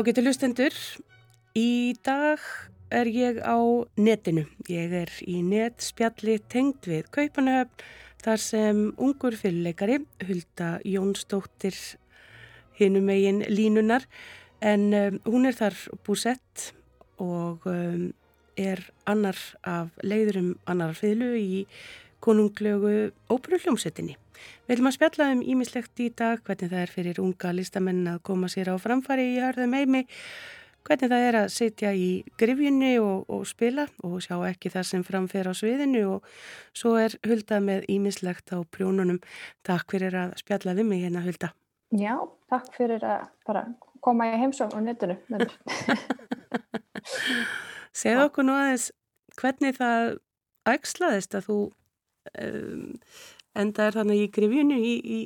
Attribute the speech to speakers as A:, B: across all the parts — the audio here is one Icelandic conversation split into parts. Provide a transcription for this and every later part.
A: Ágættu lustendur, í dag er ég á netinu. Ég er í netspjalli tengd við Kaupanöfn þar sem ungur fyrirleikari Hulda Jónsdóttir hinum eigin línunar en um, hún er þar búsett og um, er annar af leiðurum annar fylgu í konunglögu óperuljómsettinni. Við viljum að spjalla um ímislegt í dag, hvernig það er fyrir unga listamenn að koma sér á framfari í hörðum heimi, hvernig það er að sitja í grifjunni og, og spila og sjá ekki það sem framfer á sviðinu og svo er Hulda með ímislegt á prjónunum. Takk fyrir að spjalla við mig hérna Hulda.
B: Já, takk fyrir að bara koma í heimsókn á netinu.
A: Segð okkur nú aðeins hvernig það ægslaðist að þú um, enda er þannig í grifjunu í,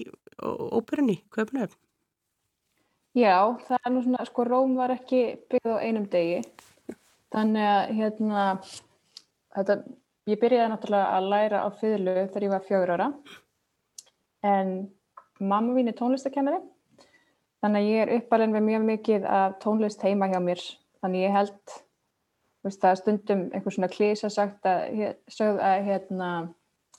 A: óperunni, Köpnöfn.
B: Já, það er nú svona, sko Róm var ekki byggð á einum degi, þannig að hérna, þetta, ég byrjaði náttúrulega að læra á fyrlu þegar ég var fjögur ára, en mamma mín er tónlistakennari, þannig að ég er uppalinn við mjög mikið af tónlist heima hjá mér, þannig ég held, veist það, stundum einhvers svona klísa sagt að, sögð að hérna,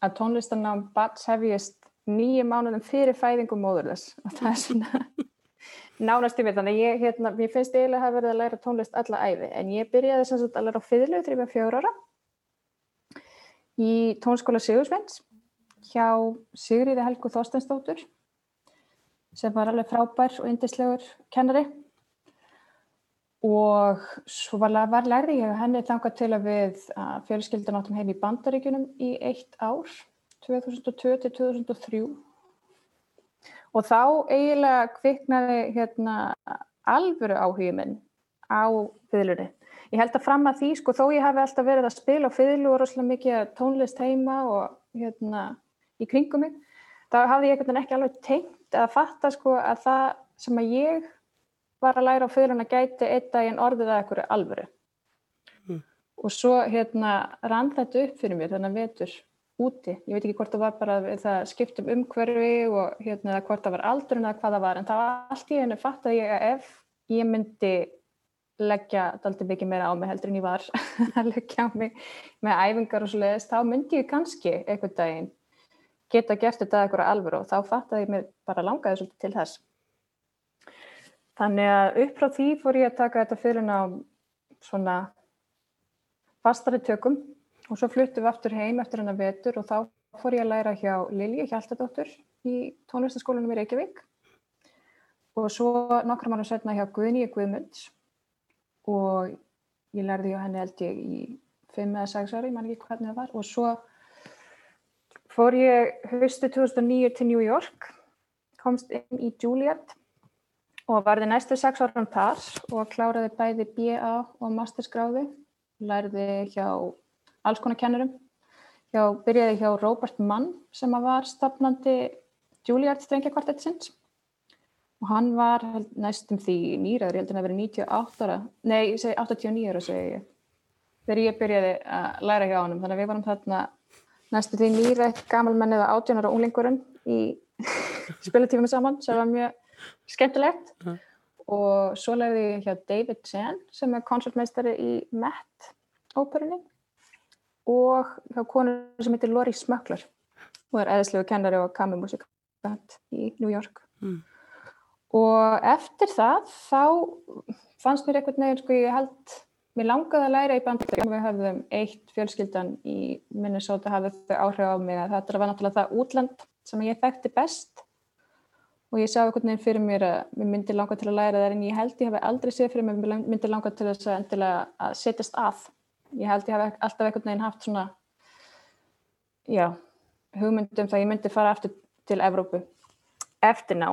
B: að tónlistanám bats hefjist nýju mánuðum fyrir fæðingum móðurðas og það er svona nánast yfir þannig ég, hérna, ég finnst eiginlega að hafa verið að læra tónlist alla æfi en ég byrjaði sem sagt að læra á fiðlu þegar ég var fjóra ára í tónskóla Sigursveins hjá Sigriði Helgu Þorstensdóttur sem var alveg frábær og indislegur kennari og svo var, lærði ég henni þangað til að við fjölskyldan áttum heim í bandaríkunum í eitt ár 2002 til 2003 og þá eiginlega kviknaði hérna alvöru áhugin minn á fiðlunni. Ég held að fram að því sko þó ég hafi alltaf verið að spila á fiðlu og rosalega mikið tónlist heima og hérna í kringum mig þá hafði ég ekki alveg tengt að fatta sko að það sem að ég var að læra á föðluna gæti eitt daginn orðið að ekkur alvöru. Mm. og svo hérna rann þetta upp fyrir mér þannig að vetur úti, ég veit ekki hvort það var bara það skiptum umhverfi og hérna hvort það var aldrun eða hvað það var en það var allt í hennu fatt að ég að ef ég myndi leggja daldi mikið meira á mig heldur en ég var að leggja á mig með æfingar og svo leiðist, þá myndi ég kannski einhvern daginn geta gert þetta eitthvað alvöru og þá fatt að ég mér bara langaði svolítið til þess Þannig að upp frá því fór ég að taka þetta fyrir á svona fastari tökum. Og svo fluttum við aftur heim eftir hennar vetur og þá fór ég að læra hjá Lilji Hjaltadóttur í tónlistaskólanum í Reykjavík. Og svo nokkrum ára setna hjá Guðni Guðmunds. Og ég lærði hjá henni held ég í 5 eða 6 ári, ég man ekki hvernig það var. Og svo fór ég höstu 2009 til New York komst inn í Juilliard og varði næstu sex árum þar og kláraði bæði BA og masterskráði læriði hjá alls konar kennurum. Hjá, byrjaði hjá Robert Mann sem var stafnandi Juilliard strengjakvartettsins og hann var næstum því nýraður, ég held að það verið 98 ára. Nei, ég segi 89 ára segi ég. Þegar ég byrjaði að læra hjá hann þannig að við varum þarna næstum því nýrætt gamalmenn eða átjónar og unglingurinn í spilatífum saman sem var mjög skemmtilegt -huh. og svo lærði ég hjá David Chen sem er koncertmeistari í Met óperunni og hjá konur sem heitir Lori Smöckler og er eðislegu kennari og kammermusikant í New York mm. og eftir það þá fannst mér eitthvað neginn sko ég held mér langaði að læra í bandaríkjum við höfðum eitt fjölskyldan í Minnesota hafði þau áhrif á mig að þetta var náttúrulega það útland sem ég þekkti best og ég sá einhvern veginn fyrir mér að mér myndi langa til að læra það en ég held ég hef aldrei séð fyrir mér að mér myndi langa til þess að endilega að setjast að. Ég held ég hef alltaf einhvern veginn haft svona já, hugmyndum það ég myndi fara aftur til Evrópu eftir ná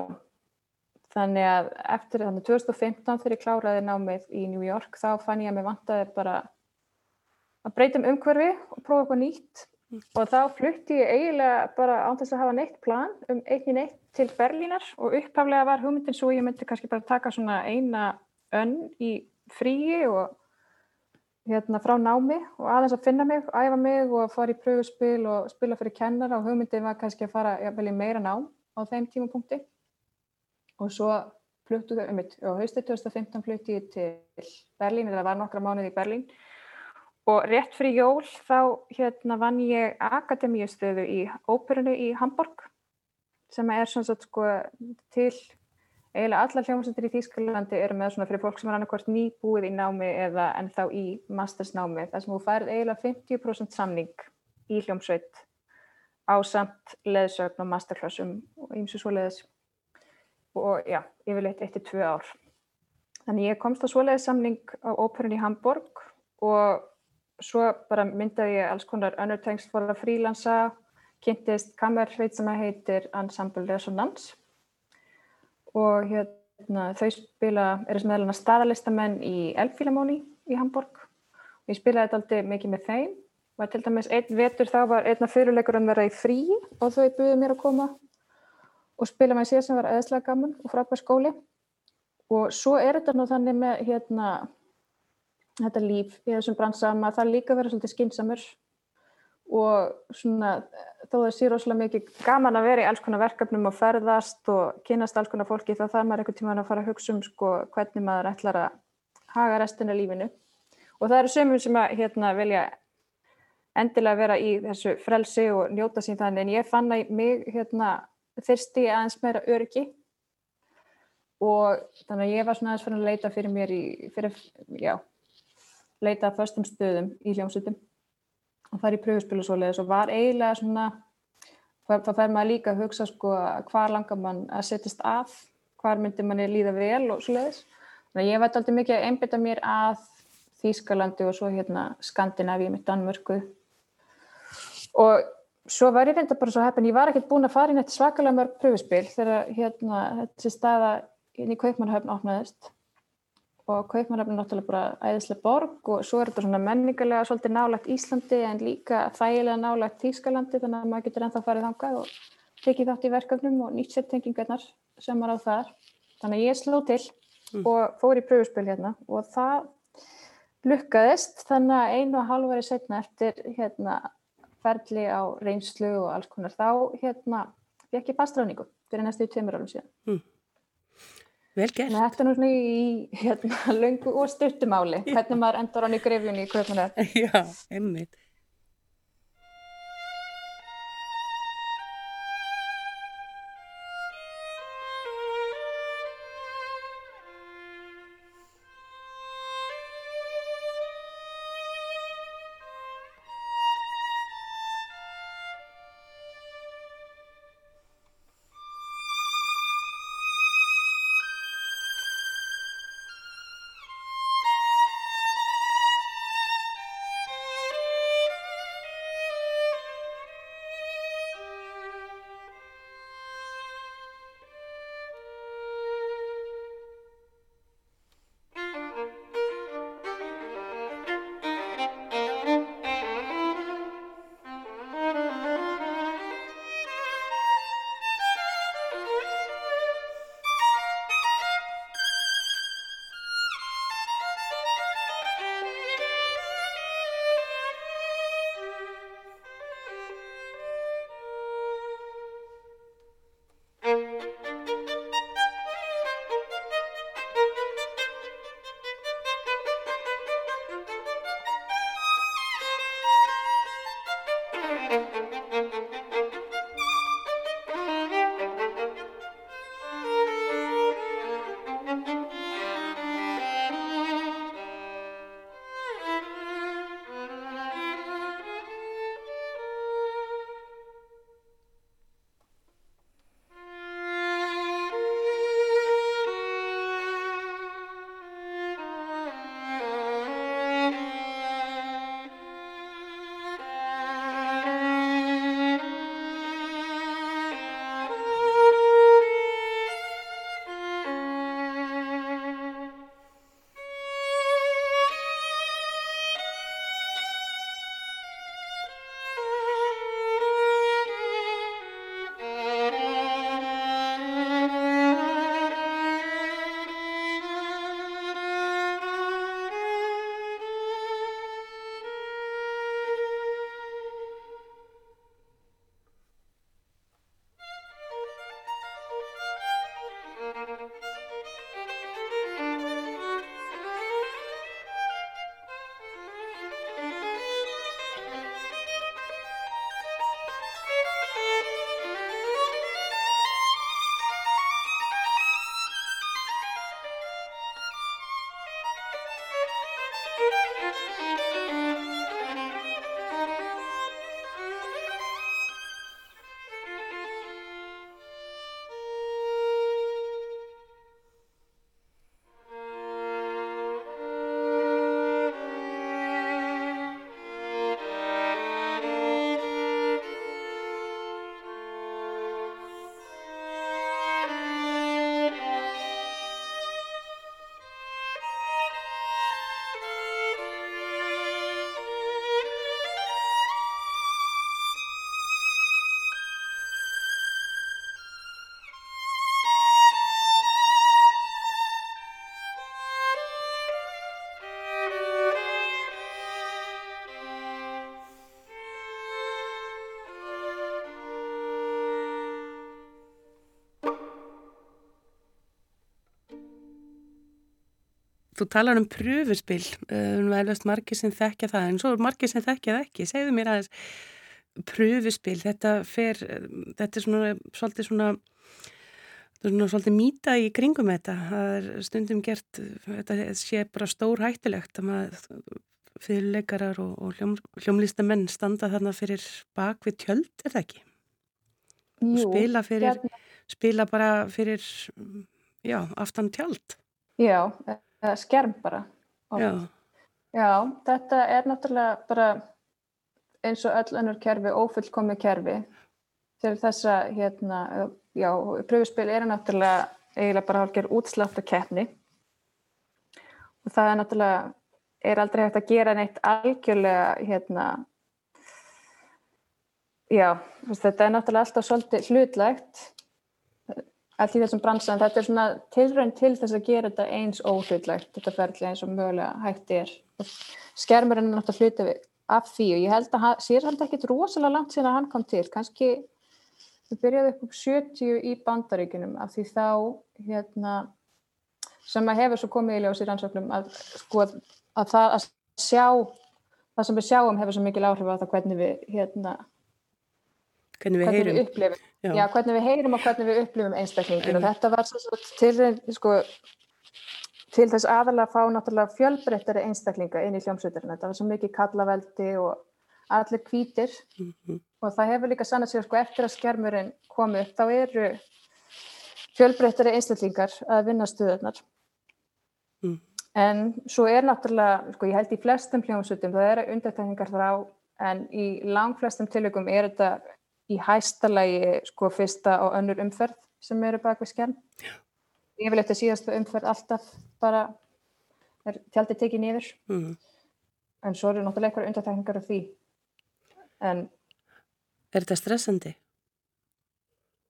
B: þannig að eftir þannig 2015 þegar ég kláraði námið í New York þá fann ég að mér vantaði bara að breyta um umhverfi og prófa eitthvað nýtt. Og þá flutti ég eiginlega bara án þess að hafa neitt plan um einni neitt til Berlínar og upphaflega var hugmyndin svo ég myndi kannski bara taka svona eina önn í fríi og hérna frá námi og aðeins að finna mig, æfa mig og fara í pröfuspil og spila fyrir kennar og hugmyndin var kannski að fara jafnvel í meira nám á þeim tímapunkti. Og svo fluttu þau um mitt og haustið 2015 flutti ég til Berlín eða var nokkra mánuði í Berlín. Og rétt fyrir jól þá hérna vann ég akademíustöðu í óperunu í Hamburg sem er svo sko til eiginlega allar hljómsöndir í Þýskalandi eru með svona fyrir fólk sem er annarkvært nýbúið í námi eða ennþá í mastersnámi þar sem þú færð eiginlega 50% samning í hljómsveit á samt leðsögn og masterclassum og eins og svo leðis og já, yfirleitt 1-2 ár. Þannig ég komst á svoleiðis samning á óperun í Hamburg og svo bara myndaði ég alls konar önnur tengsl for að frílansa, kynntist kamerfeit sem heitir Ensemble Resonance. Og hérna, þau spila, eru sem meðluna staðalistamenn í Elfílamóni í Hamburg og ég spilaði þetta aldrei mikið með þeim. Var til dæmis einn vetur þá var einna fyrirleikur að vera í frí og þau buðið mér að koma og spila með sér sem var eðslega gaman og frábær skóli. Og svo er þetta nú þannig með hérna þetta líf í þessum brannsama það líka verið svolítið skinsamur og svona þó það sé rosalega mikið gaman að vera í alls konar verkefnum og ferðast og kynast alls konar fólki þá þarf maður eitthvað tíma að fara að hugsa um sko hvernig maður ætlar að haga restina lífinu. Og það eru sömum sem að hérna vilja endilega vera í þessu frelsi og njóta sín þannig. En ég fann að mig hérna þyrsti aðeins meira öryggi. Og þannig að ég var svona aðeins fyrir að leita fyrir mér í, fyrir, já, leita að förstum stöðum í hljómsutum það er í pröfuspilu svo leiðis og var eiginlega svona, það fær maður líka að hugsa sko hvað langar mann að setjast að, hvað myndir manni líða vel og svo leiðis. Þannig að ég vært aldrei mikið að einbita mér að Þýskalandi og svo hérna Skandinavíu með Danmörku og svo var ég reynda bara svo heppin, ég var ekkert búin að fara inn eftir svakalega mörg pröfuspil þegar hérna þessi staða inn í Kaupmannhöfn opnaðist og Kaupmannhöfn er náttúrulega bara æðislega borg og svo er þetta svona menningarlega svolítið nálagt Íslandi en líka þægilega nálagt Þýskalandi þannig að maður getur ennþá farið þangað og tekið þátt í verkefnum og nýtt sér tengingarnar sem maður á þar. Þannig að ég sló til mm. og fór í pröfuspil hérna og það lukkaðist þannig að einu og halv verið setna eftir hérna ferli á reynslu og alls konar þá hérna fekk ég fastráningu fyrir næstu tveimur árum síðan mm.
A: Vel gert.
B: Þetta er nú svona í hérna, löngu og stuttumáli hvernig maður endur án í grefjunni í kvöpmunar
A: Já, einmitt þú talar um pröfuspil, um velvægst margir sem þekkja það, en svo er margir sem þekkja það ekki. Segðu mér aðeins, pröfuspil, þetta fer, þetta er svona, svolítið svona, það er svona svolítið mýta í kringum þetta. Það er stundum gert, þetta sé bara stór hættilegt að maður fyrirleikarar og, og hljóm, hljómlistamenn standa þarna fyrir bak við tjöld, er það ekki?
B: Jú,
A: spila fyrir,
B: hérna,
A: spila bara fyrir, já, aftan tjöld.
B: já, eða skerm bara.
A: Já,
B: Já, þetta er náttúrulega bara eins og öll önnur kerfi, ófullkomi kerfi til þess að, hérna, já, pröfuspil eru náttúrulega eiginlega bara hálfgerð útslátt að keppni og það er náttúrulega, er aldrei hægt að gera neitt algjörlega, hérna, já, þetta er náttúrulega alltaf svolítið hlutlægt allt í þessum bransan, þetta er svona tilraun til þess að gera þetta eins óhlutlægt, þetta ferli eins og mögulega hægt er. Og Skermurinn er náttúrulega hluti af því og ég held að hann- sér held ekkit rosalega langt síðan að hann kom til, kannski við byrjaði upp upp 70 í bandaríkunum af því þá hérna, sem að hefur svo komið í ljós í rannsóknum að, sko, að það að sjá það sem við sjáum hefur svo mikil áhrif á það hvernig við hérna,
A: hvernig við
B: hvernig
A: heyrum.
B: við upplifum
A: Já.
B: Já, hvernig við heyrum og hvernig við upplifum einstaklingin og þetta var svo til, sko, til þess aðalega að fá náttúrulega fjölbreyttari einstaklinga inn í hljómsveitarinn. Þetta var svo mikið kallaveldi og allir hvítir
A: Mhm.
B: og það hefur líka sannað sér sko eftir að skermurinn komi upp þá eru fjölbreyttari einstaklingar að vinna stuðurnar.
A: Mm.
B: En svo er náttúrulega, sko ég held í flestum hljómsveitum það eru undartekningar þar á en í langflestum tilökum er þetta í hæsta lagi sko fyrsta og önnur umferð sem eru bak við skjerm. Ég vil eftir síðastu umferð alltaf bara er tjaldið tekið niður
A: Mhm.
B: en svo eru náttúrulega eitthvað undartekningar af því. En
A: Er þetta stressandi?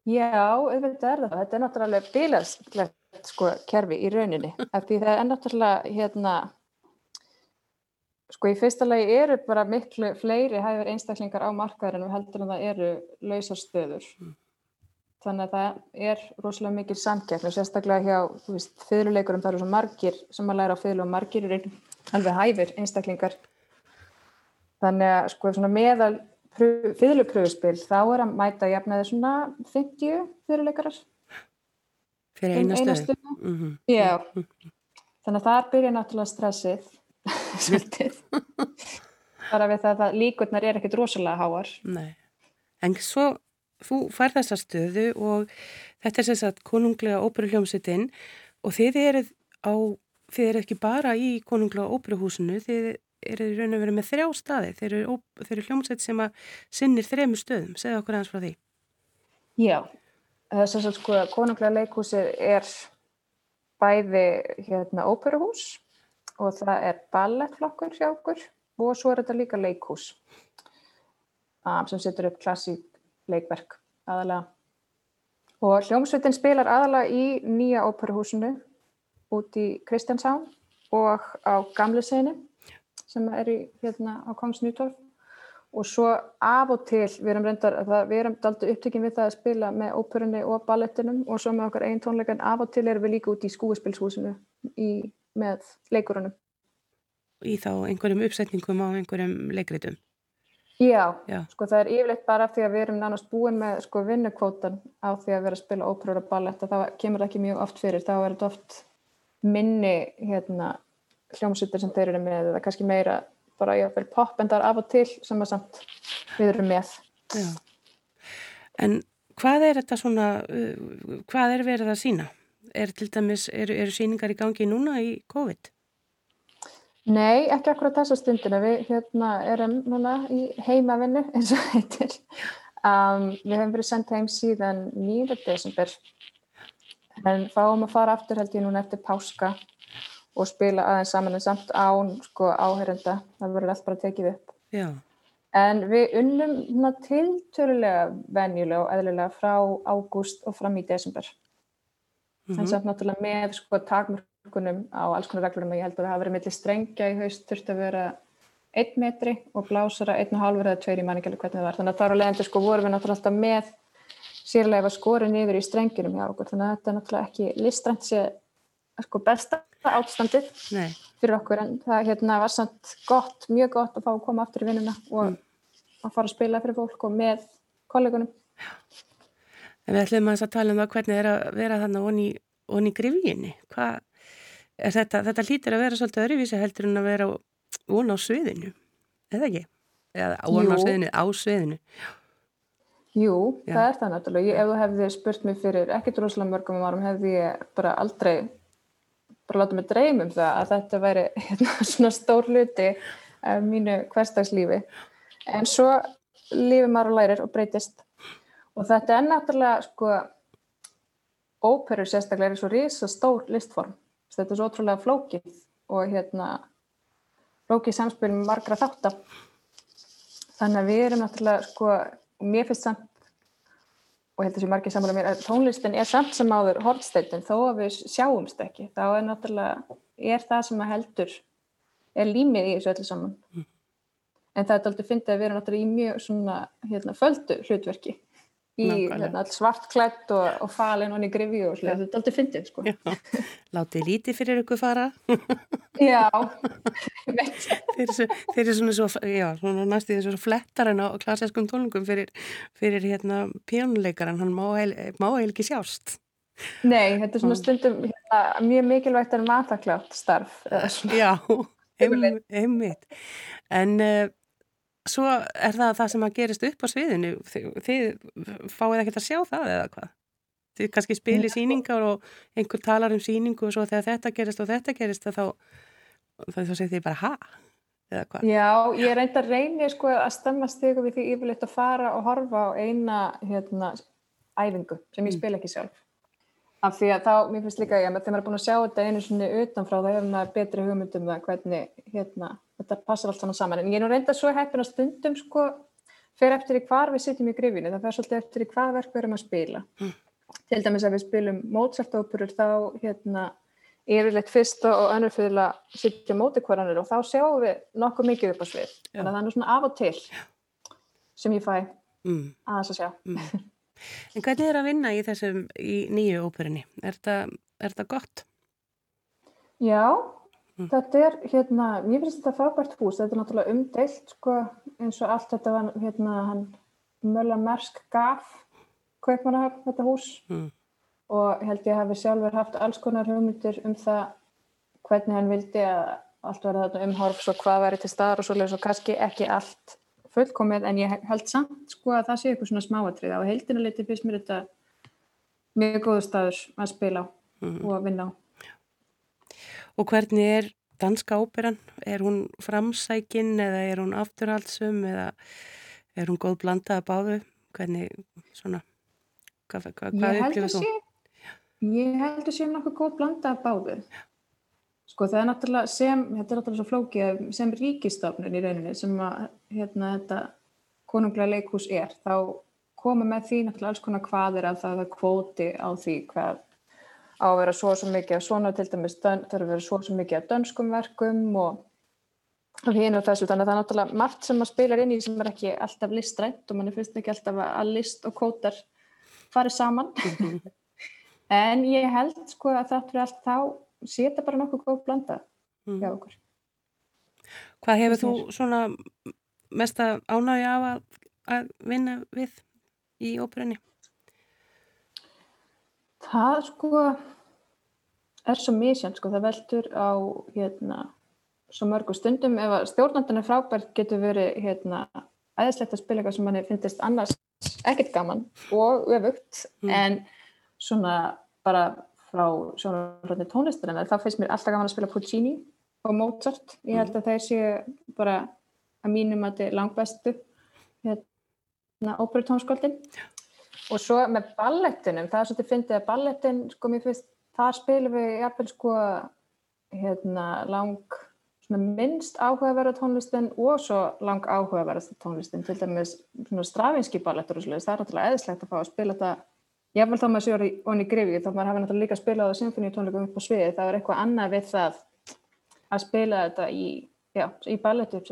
B: já, auðvitað er það. Þetta er náttúrulega bílaslegt sko kerfi í rauninni. Af því það er náttúrulega hérna sko í fyrsta lagi eru bara miklu fleiri hæfur einstaklingar á markaðurinn og heldur en það eru lausar stöður. Þannig að það er rosalega mikil samkeppni og sérstaklega hjá, fyrirleikurum það eru svo margir sem að læra á fyrirlu og margir eru alveg hæfir einstaklingar. Þannig að sko svona meðal fyrirlupröfuspil þá er að mæta jafnaði svona 50 fyrirleikarar
A: Fyrir
B: um
A: eina stöðu. Mhm.
B: Já, þannig að þar byrja náttúrulega stressið svolítið. Bara við það að líkurnar er ekkert rosalega háar.
A: Nei. En svo, þú fær þessa stöðu og þetta er sem sagt konunglega óperuhljómsveitin og þið eruð á, þið eruð ekki bara í konunglega óperuhúsinu, þið eruð í raun og verið með þrjá staði, þeir eru, eru hljómsveit sem að sinnir þremur stöðum, segðu okkur aðeins frá því.
B: Já, þess að sko konunglega leikhúsið er bæði hérna óperuhús og það er ballettflokkur hjá okkur og svo er þetta líka leikhús um, sem setur upp klassík leikverk aðalega. Og hljómsveitin spilar aðalega í nýja óperuhúsinu út í Kristjanshavn og á gamle seni sem er í, hérna, á Kongs Nýtorf og svo af og til við erum reyndar, við erum daldi upptökin við það að spila með óperunni og ballettinum og svo með okkar einn tónleika en af og til erum við líka út í skúispilshúsinu í, með leikurunum.
A: Í þá einhverjum uppsetningum á einhverjum leikritum.
B: Já,
A: Já.
B: sko það er yfirleitt bara því að við erum nánast búin með sko vinnukvótan á því að vera að spila óperur og ballett og það kemur ekki mjög oft fyrir, þá er þetta oft minni hérna hljómsveitir sem þeir eru með eða kannski meira bara jáfnvel poppendar af og til sem að samt við erum með.
A: Já. En hvað er þetta svona, uh, hvað er verið að sína? Er til dæmis, eru, eru síningar í gangi núna í COVID?
B: Nei, ekki akkurat þessa stundina. Við hérna, erum núna í heimavinnu eins og heitir. Um, við hefum verið sendt heim síðan 9. desember en fáum að fara aftur held ég núna eftir páska og spila aðeins saman en samt án sko, áherenda. Það verður allt bara tekið upp.
A: Já.
B: En við unnum hérna, tiltölulega venjulega og eðlilega frá ágúst og fram í desember. En samt náttúrulega með sko takmörkunum á alls konar reglurum og ég held að það hafa verið milli strengja í haust þurfti að vera einn metri og blásara einn og halvur eða tveir í manningjali hvernig það var. Þannig að þar á leiðandi sko vorum við náttúrulega alltaf með sérlega skori niður í strenginum hjá okkur. Þannig að þetta er náttúrulega ekki listrænt sé sko besta átstandið
A: Nei.
B: fyrir okkur en það hérna, var samt gott, mjög gott að fá að koma aftur í vinnuna og
A: Mm.
B: að fara að spila fyrir fólk og með kollegunum.
A: En við ætlum að tala um það hvernig er að vera þannig onni, onni grifjinni. Þetta? Þetta hlýtir að vera svolítið öruvísi heldur en að vera von á sviðinu, eða ekki? Eða von á sviðinu, á sviðinu.
B: Jú,
A: Já.
B: það er það náttúrulega. Ég, ef þú hefði spurt mér fyrir ekkert rosalega mörgum árum hefði ég bara aldrei bara látið mig dreym um það að þetta væri hérna, svona stór hluti af mínu hverstagslífi. En svo lífið maður og lærir og breytist. Og þetta er náttúrulega sko óperur sérstaklega er svo risa stór listform. Þetta er svo ótrúlega flókið og hérna flókið samspil með margra þáttar. Þannig að við erum náttúrulega sko, mér finnst samt og heldur sem margir sammála mér að tónlistin er samt sem áður hortsteitin þó að við sjáumst ekki þá er náttúrulega, er það sem að heldur er límið í þessu öllu saman en það er aldrei fyndið að erum náttúrulega í mjög svona hérna, földu hlutverki í hérna, svartklætt og, og falin og í grifi og slið, þetta er aldrei fyndið sko.
A: Já. Látið lítið fyrir ykkur fara.
B: Já, veit
A: Þeir eru, svo- þeir eru svona, svo, já, svona næstu þessu flettar en á klassiskum tónlingum fyrir, fyrir hérna pjónuleikaran, hann má heil- má heil ekki sjást.
B: Nei, þetta er svona stundum hérna, mjög mikilvægt en mataklátt starf.
A: Já, einmitt. En uh, svo er það það sem að gerist upp á sviðinu. Þið, þið fáið ekkert að sjá það eða hvað? Þið kannski spili
B: Já.
A: sýningar og einhver talar um sýningu og svo þegar þetta gerist og þetta gerist þá, þá, þá segir þið bara ha? Eða hvað?
B: Já, ég reyndi að reyni sko, að stemma stigu við því yfirleitt að fara og horfa á eina hérna, æfingu sem ég
A: Mm.
B: spila ekki sjálf. Af því að þá, mér finnst líka, já, þegar maður er búin að sjá þetta einu svona utanfrá, þá hefur maður betri hugmyndum það hvernig hérna, þetta passar allt svona saman. En ég er nú reynda svo heppin að stundum sko, fer eftir í hvar við sitjum í grifinu, það fer svolítið eftir í hvað verk við erum að spila.
A: Mm.
B: Til dæmis ef við spilum Mozart-óperur þá hérna, yfirleitt fyrst og önnur fyrir að sitja móti hverjanir og þá sjáum við nokkuð mikið upp á svið. Þannig að það er nú svona af og til sem ég fæ
A: Mm,
B: að.
A: En hvernig er að vinna í þessum í nýju óperunni? Er þetta, er þetta gott?
B: Já,
A: Mm.
B: þetta er hérna, mér finnst þetta frábært hús, þetta er náttúrulega umdeilt sko, eins og allt þetta var hérna hann Mölla Mersk gaf kaupmannahöfn þetta hús
A: Mm.
B: og held ég hafi sjálfur haft alls konar hugmyndir um það hvernig hann vildi að allt verði þarna umhorfs og hvað væri til staðar og svoleiðis og kannski ekki allt fullkomið en ég held samt sko að það sé eitthvað svona smáatrið og heildina liti fyrst mér þetta mjög góðu staður að spila á
A: Mm.
B: og að vinna á.
A: Og hvernig er danska óperan? Er hún framsækin eða er hún afturhaldsum eða er hún góð blanda að báðu? Hvernig, svona, hvað, hvað, hvað upplifir
B: að
A: þú?
B: sé, ég held að sé nokkuð góð blanda af báðu. Sko það er náttúrulega sem, þetta er náttúrulega svo flókið, sem ríkistofnun í rauninni sem að hérna þetta konunglega leikhús er, þá koma með því náttúrulega alls konar hvaðir að það er kvóti á því hvað á að vera svo svo mikið af svona til dæmis, er að vera svo svo mikið af dönskum verkum og hinn og þessu, þannig að það er náttúrulega margt sem maður spilar inn í sem er ekki alltaf listrænt og mann finnst ekki alltaf að list og kótar farið saman. En ég held sko að það fyrir allt þá setja bara nokkuð góð blanda
A: Mm.
B: hjá okkur
A: Hvað hefur þú svona mesta ánægja af að, að vinna við í óperunni?
B: það sko er svo misjant sko, það veldur á hérna svo mörgum stundum ef að stjórnandinn er frábært getur verið hérna æðislegt að spila eitthvað sem manni finnist annars ekkert gaman og öfugt
A: Mm.
B: en svona bara frá sjónarhaldni tónlistarinnar þá finnst mér alltaf gaman að spila Puccini og Mozart. Ég held að þeir séu bara að mínum að þetta er langbestu hérna óperutónskóldin og svo með ballettinum það er svolítið fyndið að ballettin sko mér finnst það spilum við jafnvel sko hérna lang minnst áhugaverða tónlistin og svo lang áhugaverða tónlistin til dæmis strafinski ballettur og svoleiðis, það er náttúrulega eðislegt að fá að spila þetta jafnvel þá maður séu onni grifið þá maður hafi náttúrulega líka spilað á symfóníutónleikum upp á sviði það er eitthvað annað við það að spila þetta í, í ballettu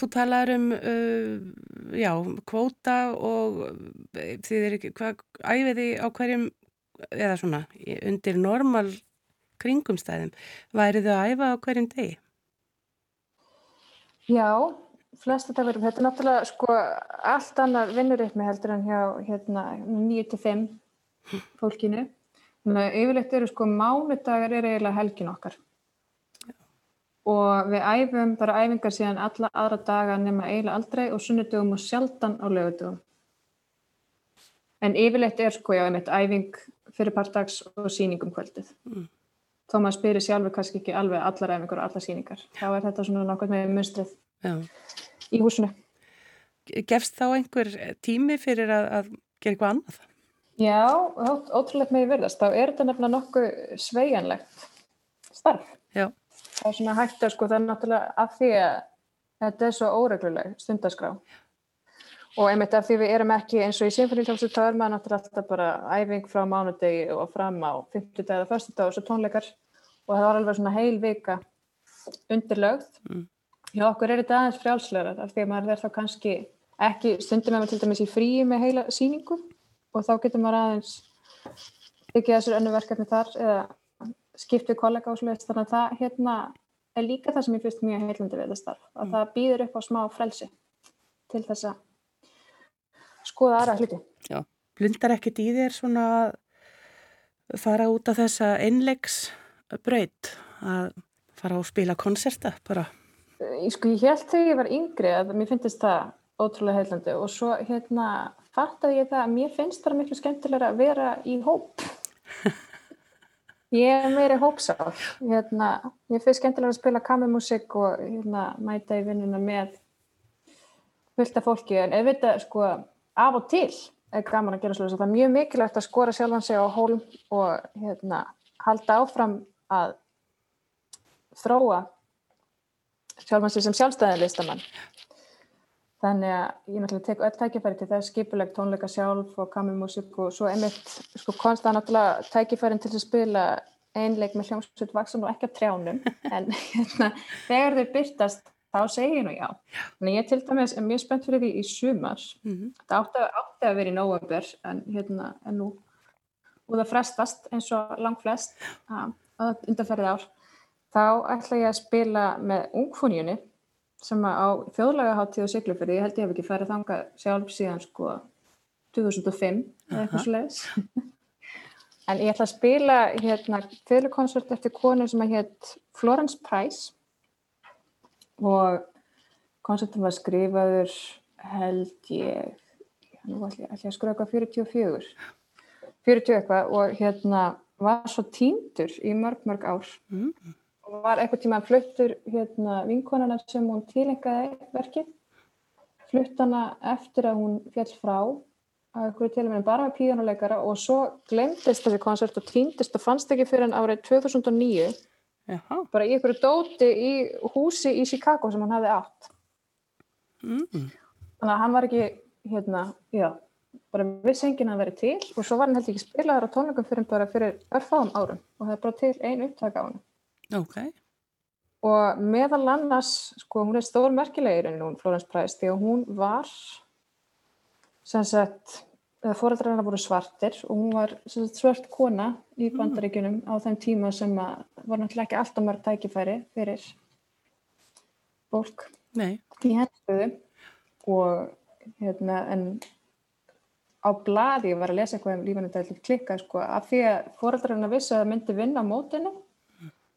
A: þú talaður um, uh, já, kvóta og þið er ekki, hvað æfiði á hverjum, eða svona, undir normal kringumstæðum, værið þau að æfa á hverjum degi?
B: Já, flesta dagur, þetta er náttúrulega sko allt annar vinnuritmi heldur en hjá hérna 9-5 fólkinu. Þannig að yfirleitt eru sko mánudagar er eiginlega helgin okkar. Já. Og við æfum bara æfingar síðan alla aðra daga nema eiginlega aldrei og sunnudugum og sjaldan á lögudugum. En yfirleitt er sko já einmitt æfing fyrir partags og síningum kvöldið. Mm. Þó maður spyrir sjálfur kannski ekki alveg allar æfingar og allar síningar. Þá er þetta svona nokkuð með munstrið í húsinu.
A: Gefst þá einhver tími fyrir að, að gera eitthvað annað?
B: Já, ótrúlega með verðast. Þá er þetta nefnilega nokkuð sveianlegt starf.
A: Já.
B: Það er svona hægt að sko það er náttúrulega af því að þetta er svo óregluleg stundaskrá. Og einmitt af því við erum ekki eins og í symfóníljómsveit þá er maður náttúrulega alltaf bara æfing frá mánudegi og fram á 50 dag eða 1. dag og svo tónleikar og það var alveg svona heil vika undirlögð. Mm. Já, okkur er þetta aðeins frjálslegar af því að maður er þá kannski ekki stundum með maður til dæmis í fríi með heila síningu og þá getur maður aðeins ekki þessur önnu verkefni þar eða skiptið kollega og slúðist þannig að það hérna er líka það sem ég fyrst mjög heilandi við þetta starf að mm. það býður upp á smá frelsi til þess að skoða aðra hluti.
A: Já, blundar ekkert í þér svona að fara út af þessa einlegsbraut að fara að spila konserta bara?
B: Ég sko, ég held þegar ég var yngri að mér finnst það ótrúlega heilandi og svo hérna fattaði ég það að mér finnst það miklu skemmtilega að vera í hóp ég er meiri hópsál hérna, ég finnst skemmtilega að spila kammermusik og hérna, mæta í vinnuna með fullta fólki. En ef þetta sko af og til er gaman að gera slúðis það er mjög mikilvægt að skora sjálfan sig á hólm og hérna, halda áfram að þróa sjálfan sig sem sjálfstæðinlistamann Þannig að ég náttúrulega tek öll tækifæri til þess skipulegt tónleika sjálf og kamimúsík og svo einmitt sko konsta náttúrulega tækifærin til að spila einleik með hljómsveit vaksum og ekki að trjánum en hérna, þegar þau byrtast þá segir ég nú já. Þannig ég til dæmis er mjög spennt fyrir því í sumar. Mm -hmm. Það átti, átti að vera í nóvember en hérna en nú og það frestast eins og langt flest að undanferðið ár. Þá ætla ég að spila með ungfóníunni sem á þjóðlagaháttíð og Siglufjörði, ég held ég hef ekki færið þanga sjálf síðan sko 2005 eða eitthvað svo leiðis en ég ætla að spila hérna fjöðlukonsert eftir konu sem að hétt Florence Price. Og konsertum var skrifaður held ég nú ætla ég að skrifa eitthvað 44 40 eitthvað og hérna var svo týndur í mörg mörg ár. Mm var eitthvað tíma fluttur hérna, vinkonana sem hún tilengaði verkið fluttana eftir að hún fjall frá að eitthvað til og með bara með píjónuleikara og svo glemdist þessi konsert og týndist og fannst ekki fyrir hann árið 2009 Jaha. bara í einhverju dóti í húsi í Chicago sem hann hafði átt mm. þannig að hann var ekki hérna, já bara viss enginn að vera til og svo var hann held ekki spilaður á tónleikum fyrir bara fyrir örfáðum árum og það er bara til einu upptaka á hann
A: Okay.
B: Og meðal annars, sko, hún er stór merkilegir en hún, Florence Price, því að hún var, sem sagt, fóröldrar hennar voru svartir og hún var sagt, svart kona í bandaríkunum mm. á þeim tíma sem að voru náttúrulega ekki alltaf mörg tækifæri fyrir fólk
A: Nei.
B: í hennstöðu og hérna, en á bladi, var að lesa eitthvað um lífanu dæli klikka, sko, af því að fóröldrar hennar vissi að það myndi vinna á mótinu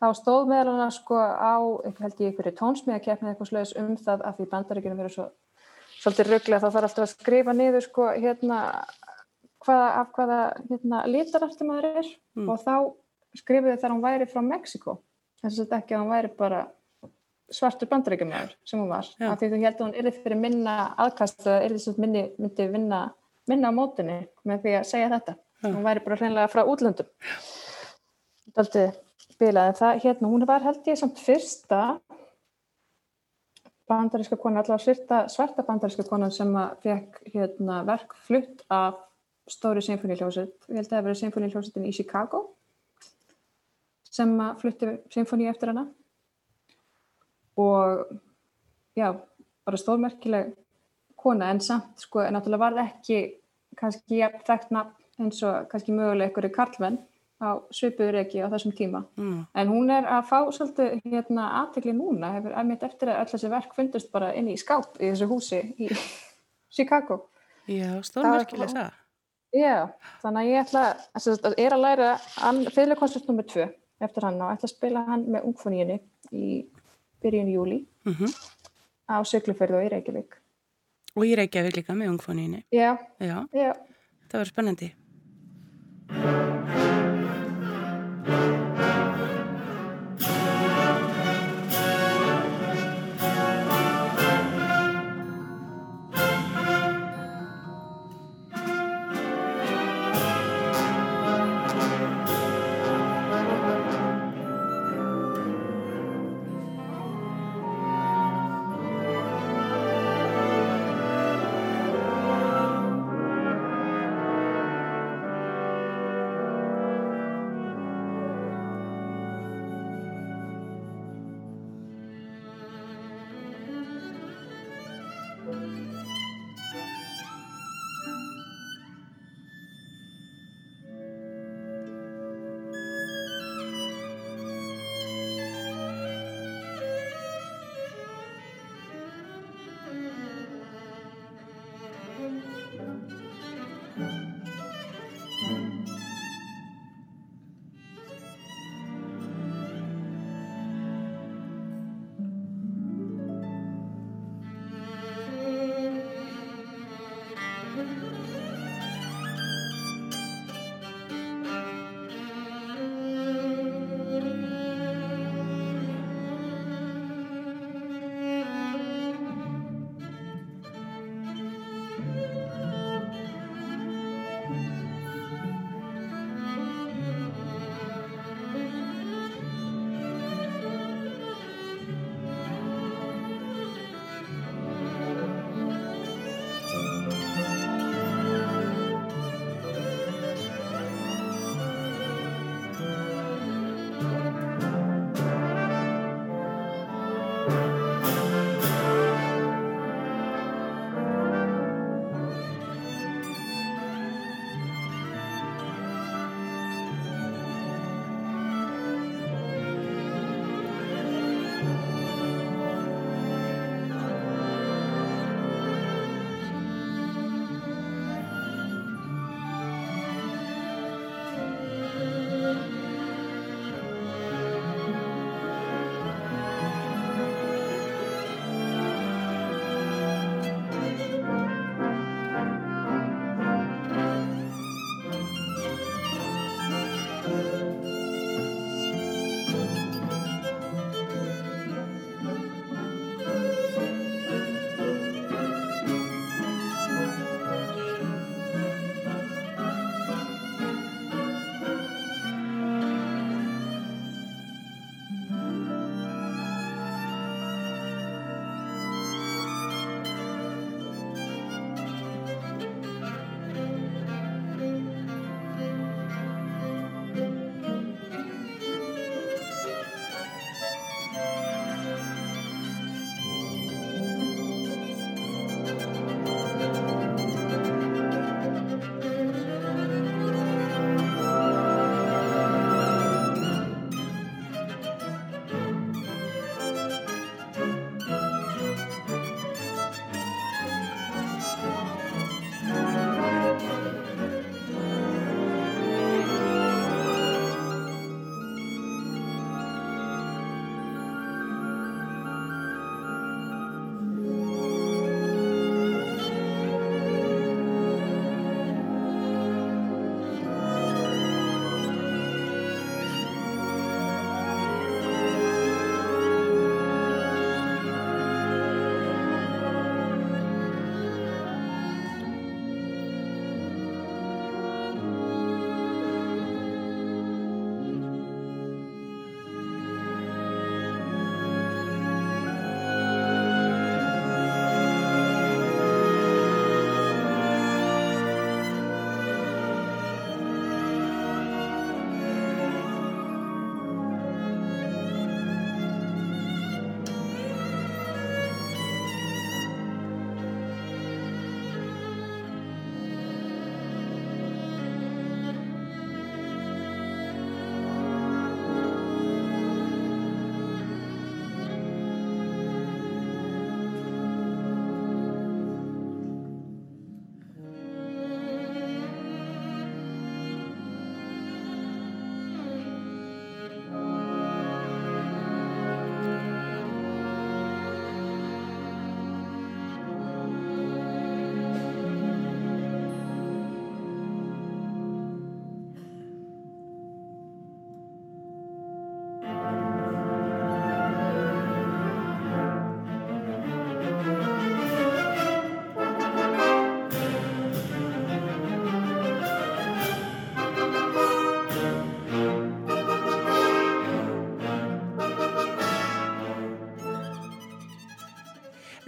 B: þá stóð meðal hana sko á, held ég, einhverju tónsmíðakefni eitthvað sluðis um það að því bandaríkjunum verður svo svolítið rugglega þá þarf alltaf að skrifa niður sko hérna hvaða, af hvaða hérna lítararti maður er mm. og þá skrifuði þar hún væri frá Mexiko þess að þetta ekki að hún væri bara svartur bandaríkjumæður sem hún var Já. af því þú held að hún erði fyrir minna aðkast eða erði svo myndi, myndi vinna, minna á mótinni með því að segja þetta Já. hún væri bara hreinlega frá útlöndum Daldið spilaði það hérna, hún var held ég samt fyrsta bandaríska konan, allavega svarta, svarta bandaríska konan sem fekk hérna, verk flutt af stóri symfóníljóset, ég held að það verið symfóníljósetin í Chicago sem flutti symfóní eftir hana. Og já, bara stórmerkileg kona en samt sko, en náttúrulega var það ekki kannski þekkt nafn eins og kannski mögulega ykkur í Karlvenn á svipuður ekki á þessum tíma.
A: Mm.
B: En hún er að fá svolítið hérna aðtekli núna, hefur aðmitt eftir að öll þessi verk fundist bara inn í skáp í þessu húsi í Chicago.
A: Já, stórmerkileg það.
B: Já, þannig að ég ætla að er að læra fyrirleikonsert nr. 2 eftir hann og ætla að spila hann með ungfoníunni í byrjun júli
A: Mm -hmm.
B: á Söglufjörðu og í Reykjavík.
A: Og í Reykjavík líka með ungfoníunni.
B: Já,
A: Já,
B: já.
A: það verður spennandi.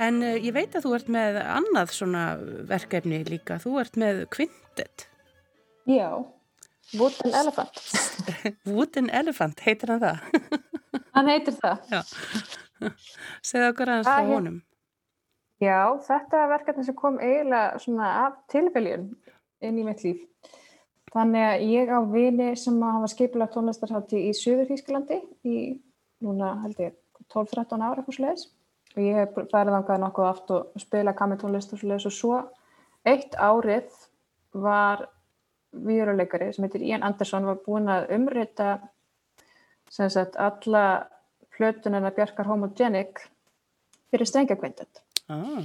A: En uh, ég veit að þú ert með annað svona verkefni líka. Þú ert með kvintet.
B: Já, Wooden Elephant.
A: Wooden Elephant, heitir hann það?
B: hann heitir það.
A: Já. Segð okkur aðeins frá honum.
B: Já, þetta er verkefni sem kom eiginlega svona af tilfellin inn í mitt líf. Þannig að ég á vini sem hafa skipilagt tónlistarhátti í Suður Hísklandi í núna held ég 12-13 ára eitthvað sluðis og ég hef færið ánkað nokkuð aft og spila kammertónlist og sluðis og svo eitt árið var výruleikari sem heitir Ian Anderson var búin að umrita sem sagt alla flötunina Bjarkar Homogenic fyrir strengjakvindet ah.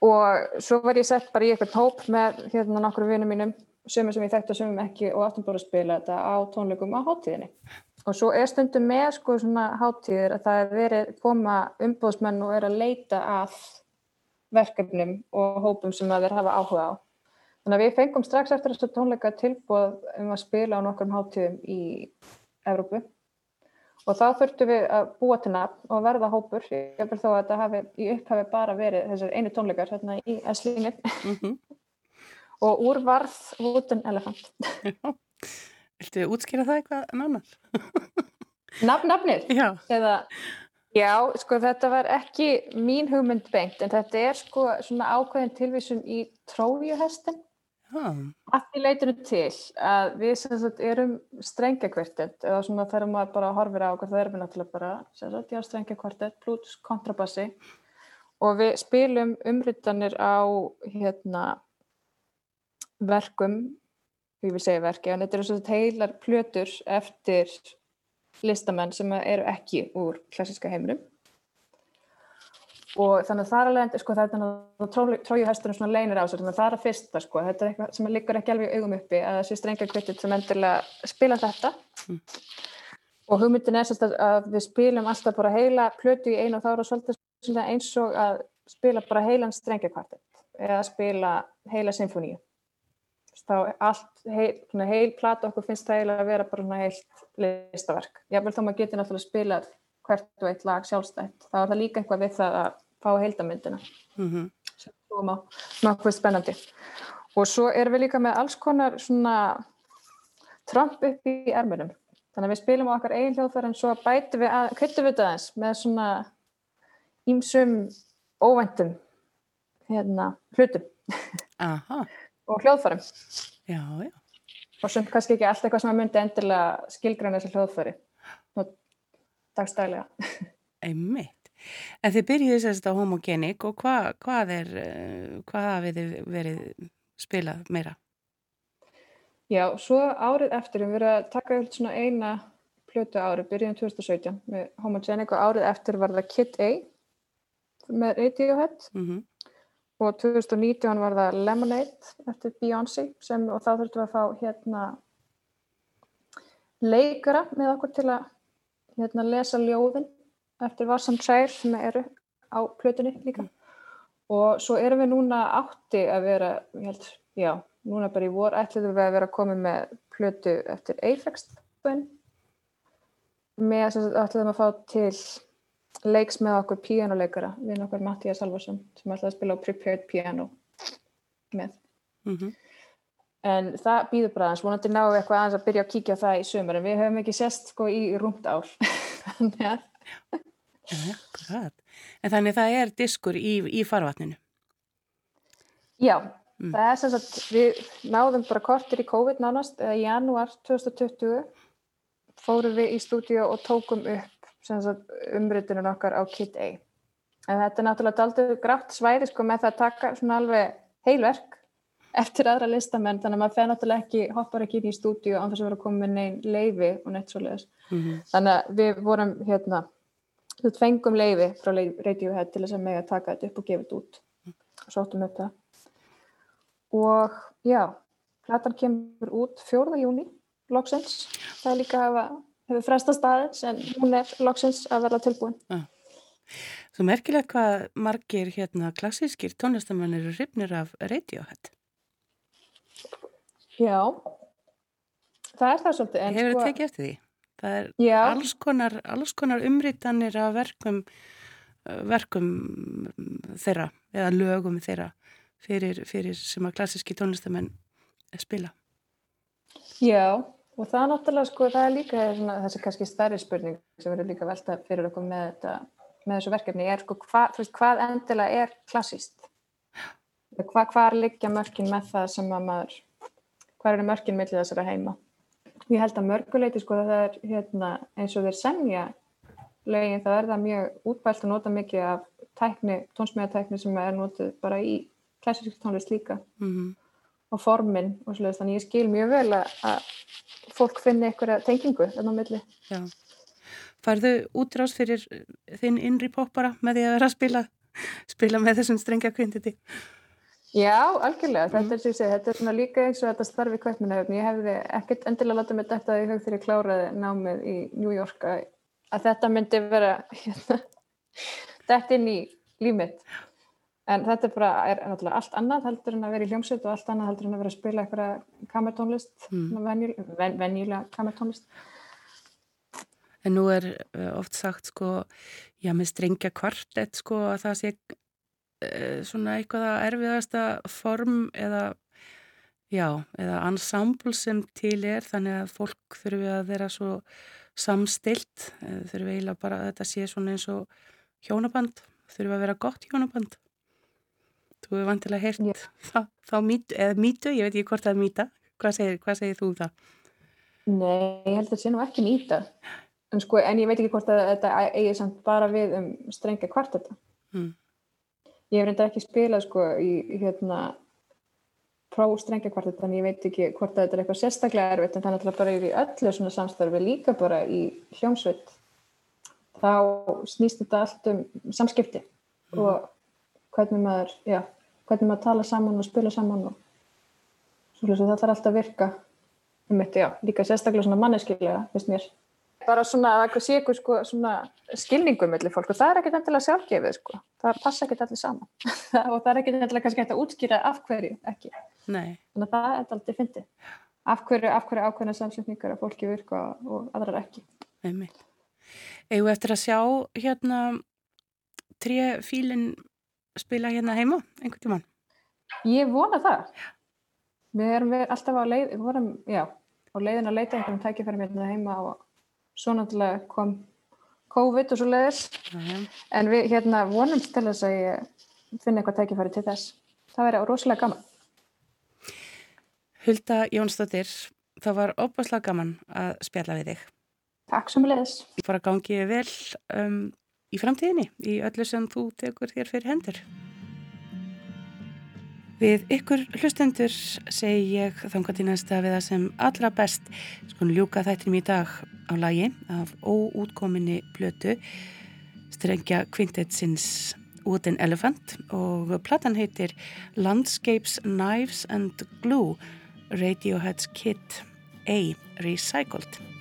B: og svo var ég sett bara í eitthvað tóp með hérna nokkru vinum mínum sömur sem ég þekkti og sömum ekki og áttum bara að spila þetta á tónleikum á háttíðinni. Og svo er stundum með sko svona háttíðir að það er verið koma umbóðsmenn og er að leita að verkefnum og hópum sem að þeir hafa áhuga á. Þannig að við fengum strax eftir þessu tónleika tilbúð um að spila á nokkrum háttíðum í Evrópu og þá þurftum við að búa til nafn og verða hópur. Ég vil þó að þetta hafi í upphafi bara verið þessar einu tónleikar hérna í Eslinni. Mm -hmm og úr varð Wooden Elephant
A: Viltu útskýra það eitthvað nánar?
B: Nafn, nafnir?
A: Já.
B: Eða, já, sko þetta var ekki mín hugmynd beint en þetta er sko svona ákveðin tilvísun í trójuhestin að því leytinu til að við sagt, erum strengjakvartett eða svona þegar maður bara horfir á okkur það erum við náttúrulega bara sagt, já, strengjakvartett pluss kontrabassi og við spilum umryttanir á hérna verkum, ég vil segja verki, en þetta eru svona heilar plötur eftir listamenn sem eru ekki úr klassiska heiminum. Og þannig að það er alveg, sko það er þannig að trójuhestunum svona leinir á sér, þannig að það er að fyrsta sko, þetta er eitthvað sem liggur ekki alveg augum uppi að þessi strengja kvittit sem endilega spila þetta. Mm. og hugmyndin er sérst að við spilum alltaf bara heila plötu í einu og þá er það svolítið eins og að spila bara heilan strengja kvartett eða spila heila symfóníu þá allt heil, heil plata okkur finnst það eiginlega að vera bara heilt listaverk. Jável þá maður getur náttúrulega spilað hvert og eitt lag sjálfstætt. þá er það líka eitthvað við það að fá heildamyndina mm -hmm. sem þú má nokkuð spennandi. Og svo erum við líka með alls konar svona tromp upp í ermunum. Þannig að við spilum á okkar eigin hljóðfæri en svo bætum við að, kvittum við það eins með svona ímsum óvæntum hérna hlutum.
A: Aha
B: og hljóðfærum.
A: Já, já.
B: og sem kannski ekki alltaf eitthvað sem að myndi endilega skilgræna þessi hljóðfæri. Dagstælega.
A: Einmitt. En þið byrjuðu sérst á homogenik og hva, hvað er eh, hvað hafið þið verið spilað meira?
B: Já, svo árið eftir við verðum að taka upp svona eina plötu árið, byrjuðum 2017 með homogenik og árið eftir var það Kid A með Radiohead mm -hmm og 2019 var það Lemonade eftir Beyoncé sem, og þá þurftum við að fá hérna leikara með okkur til að hérna, lesa ljóðin eftir Varsan Trær sem eru á plötunni líka. Og svo erum við núna átti að vera held, já, núna bara í vor ætliðum við að vera koma með plötu eftir Eifex með að ætliðum að fá til leiks með okkur píjánuleikara við okkur Mattías Salvarsson sem ætlaði að spila á Prepared Piano með mm -hmm. en það býður bara aðeins vonandi náðu eitthvað aðeins að byrja að kíkja það í sömur en við höfum ekki sest sko í rúmt ár þannig að
A: En þannig það er diskur í, í farvatninu
B: Já mm. það er sem sagt við náðum bara kortir í COVID nánast eða í janúar 2020 fórum við í stúdíu og tókum upp umrytunum okkar á Kit A en þetta er náttúrulega aldrei grátt svæði sko með það að taka svona alveg heilverk eftir aðra listamenn þannig að maður fer náttúrulega ekki, hoppar ekki inn í stúdíu án þess að vera að koma með neyn leifi og neitt svo leiðis mm -hmm. þannig að við vorum hérna, þú fengum leifi frá Radiohead til þess að með að taka þetta upp og gefa þetta út og sóttum upp það og já, platan kemur út 4. júni loksins, það er líka að hafa hefur frestast aðeins en hún er loksins að verða tilbúin. Ah.
A: Svo merkilegt hvað margir hérna klassískir tónlistamann eru ripnir af Radiohead.
B: Já, það er það svolítið.
A: Hefur það sko... tekið eftir því? Það er alls konar, alls konar umritanir af verkum verkum þeirra eða lögum þeirra fyrir, fyrir sem að klassíski tónlistamenn spila.
B: Já, og það er náttúrulega sko, það er líka svona, þessi kannski stærri spurning sem verður líka velta fyrir okkur með, þetta, með þessu verkefni er sko, hva, veist, hvað endilega er klassíst? Hva, hvað er líka mörkin með það sem að maður, hvað eru mörkin með þessara heima? Ég held að mörguleiti sko það er hérna, eins og þeir semja lögin þá er það mjög útbælt að nota mikið af tækni, tónsmíðatækni sem er notið bara í klassísk tónlist líka mm -hmm. og formin og slúðist þannig ég skil mjög vel að fólk finni einhverja tengingu þarna á milli Já.
A: Færðu útrás fyrir þinn innri poppara með því að vera að spila spila með þessum strengja kvinditi?
B: Já, algjörlega, mm. þetta er sér þetta er svona líka eins og þetta starfi kvætminahöfn ég hefði ekkert endilega látað mig þetta í hög þegar ég kláraði námið í New York að að þetta myndi vera hérna, þetta inn í lífmitt en þetta er bara, er náttúrulega allt annað heldur en að vera í hljómsveit og allt annað heldur en að vera að spila eitthvað kamertónlist mm. venjulega, ven, venjulega kamertónlist
A: En nú er eh, oft sagt sko, já með strengja kvartett sko að það sé uh, svona eitthvað að erfiðasta form eða já, eða ensemble sem til er þannig að fólk þurfi að vera svo samstilt eh, þurfum við eiginlega bara að þetta sé svona eins og hjónaband þurfum að vera gott hjónaband þú hefur vantilega heyrt yeah. þá, þá mýtu, eða mýtu, ég veit ekki hvort það er mýta hvað segir, hvað segir þú um það?
B: Nei, ég held að þetta sé nú ekki mýta en sko, en ég veit ekki hvort að þetta eigið samt bara við um strengja kvart þetta mm. ég hef reynda ekki spilað sko í hérna próstrengjakvartet þannig ég veit ekki hvort þetta er eitthvað sérstaklega erfitt en þannig að bara í öllu svona samstarfi líka bara í hljómsveit þá snýst þetta allt um samskipti mm. og hvernig maður já, hvernig maður tala saman og spila saman og svo það þarf alltaf að virka. Um þetta, já, líka sérstaklega svona manneskilega, veist mér. Bara svona að það sé eitthvað sko, svona skilningum mellir fólk og það er ekkert endilega sjálfgefið sko, það passa ekkert allir saman. Og það er ekkert endilega kannski hægt að útskýra af hverju ekki,
A: Nei.
B: þannig að það er aldrei fyndið, af hverju, af hverju ákveðna samsendingar að fólki virka og aðrar ekki.
A: Eða eftir að sjá hérna tré fílin spila hérna heima einhvern tíman?
B: Ég vona það. Við erum við alltaf á leið vorum, já, á leiðin að leita einhverjum tækifærum hérna heima og svo náttúrulega kom COVID og svo leiðis en við hérna vonum til þess að ég finna eitthvað tækifæri til þess. Það verður rosalega gaman.
A: Hulda Jónsdóttir það var óbúslega gaman að spjalla við þig.
B: Takk mjög leiðis
A: fór að gangi vel um, í framtíðinni í öllu sem þú tekur þér fyrir hendur. Við ykkur hlustendur segi ég þangat í næsta við það sem allra best. Skon ljúka þættinum í dag á lagi af óútkominni blötu strengja kvintetsins Wooden Elephant og platan heitir Landscapes, Knives and Glue Radiohead's Kit A Recycled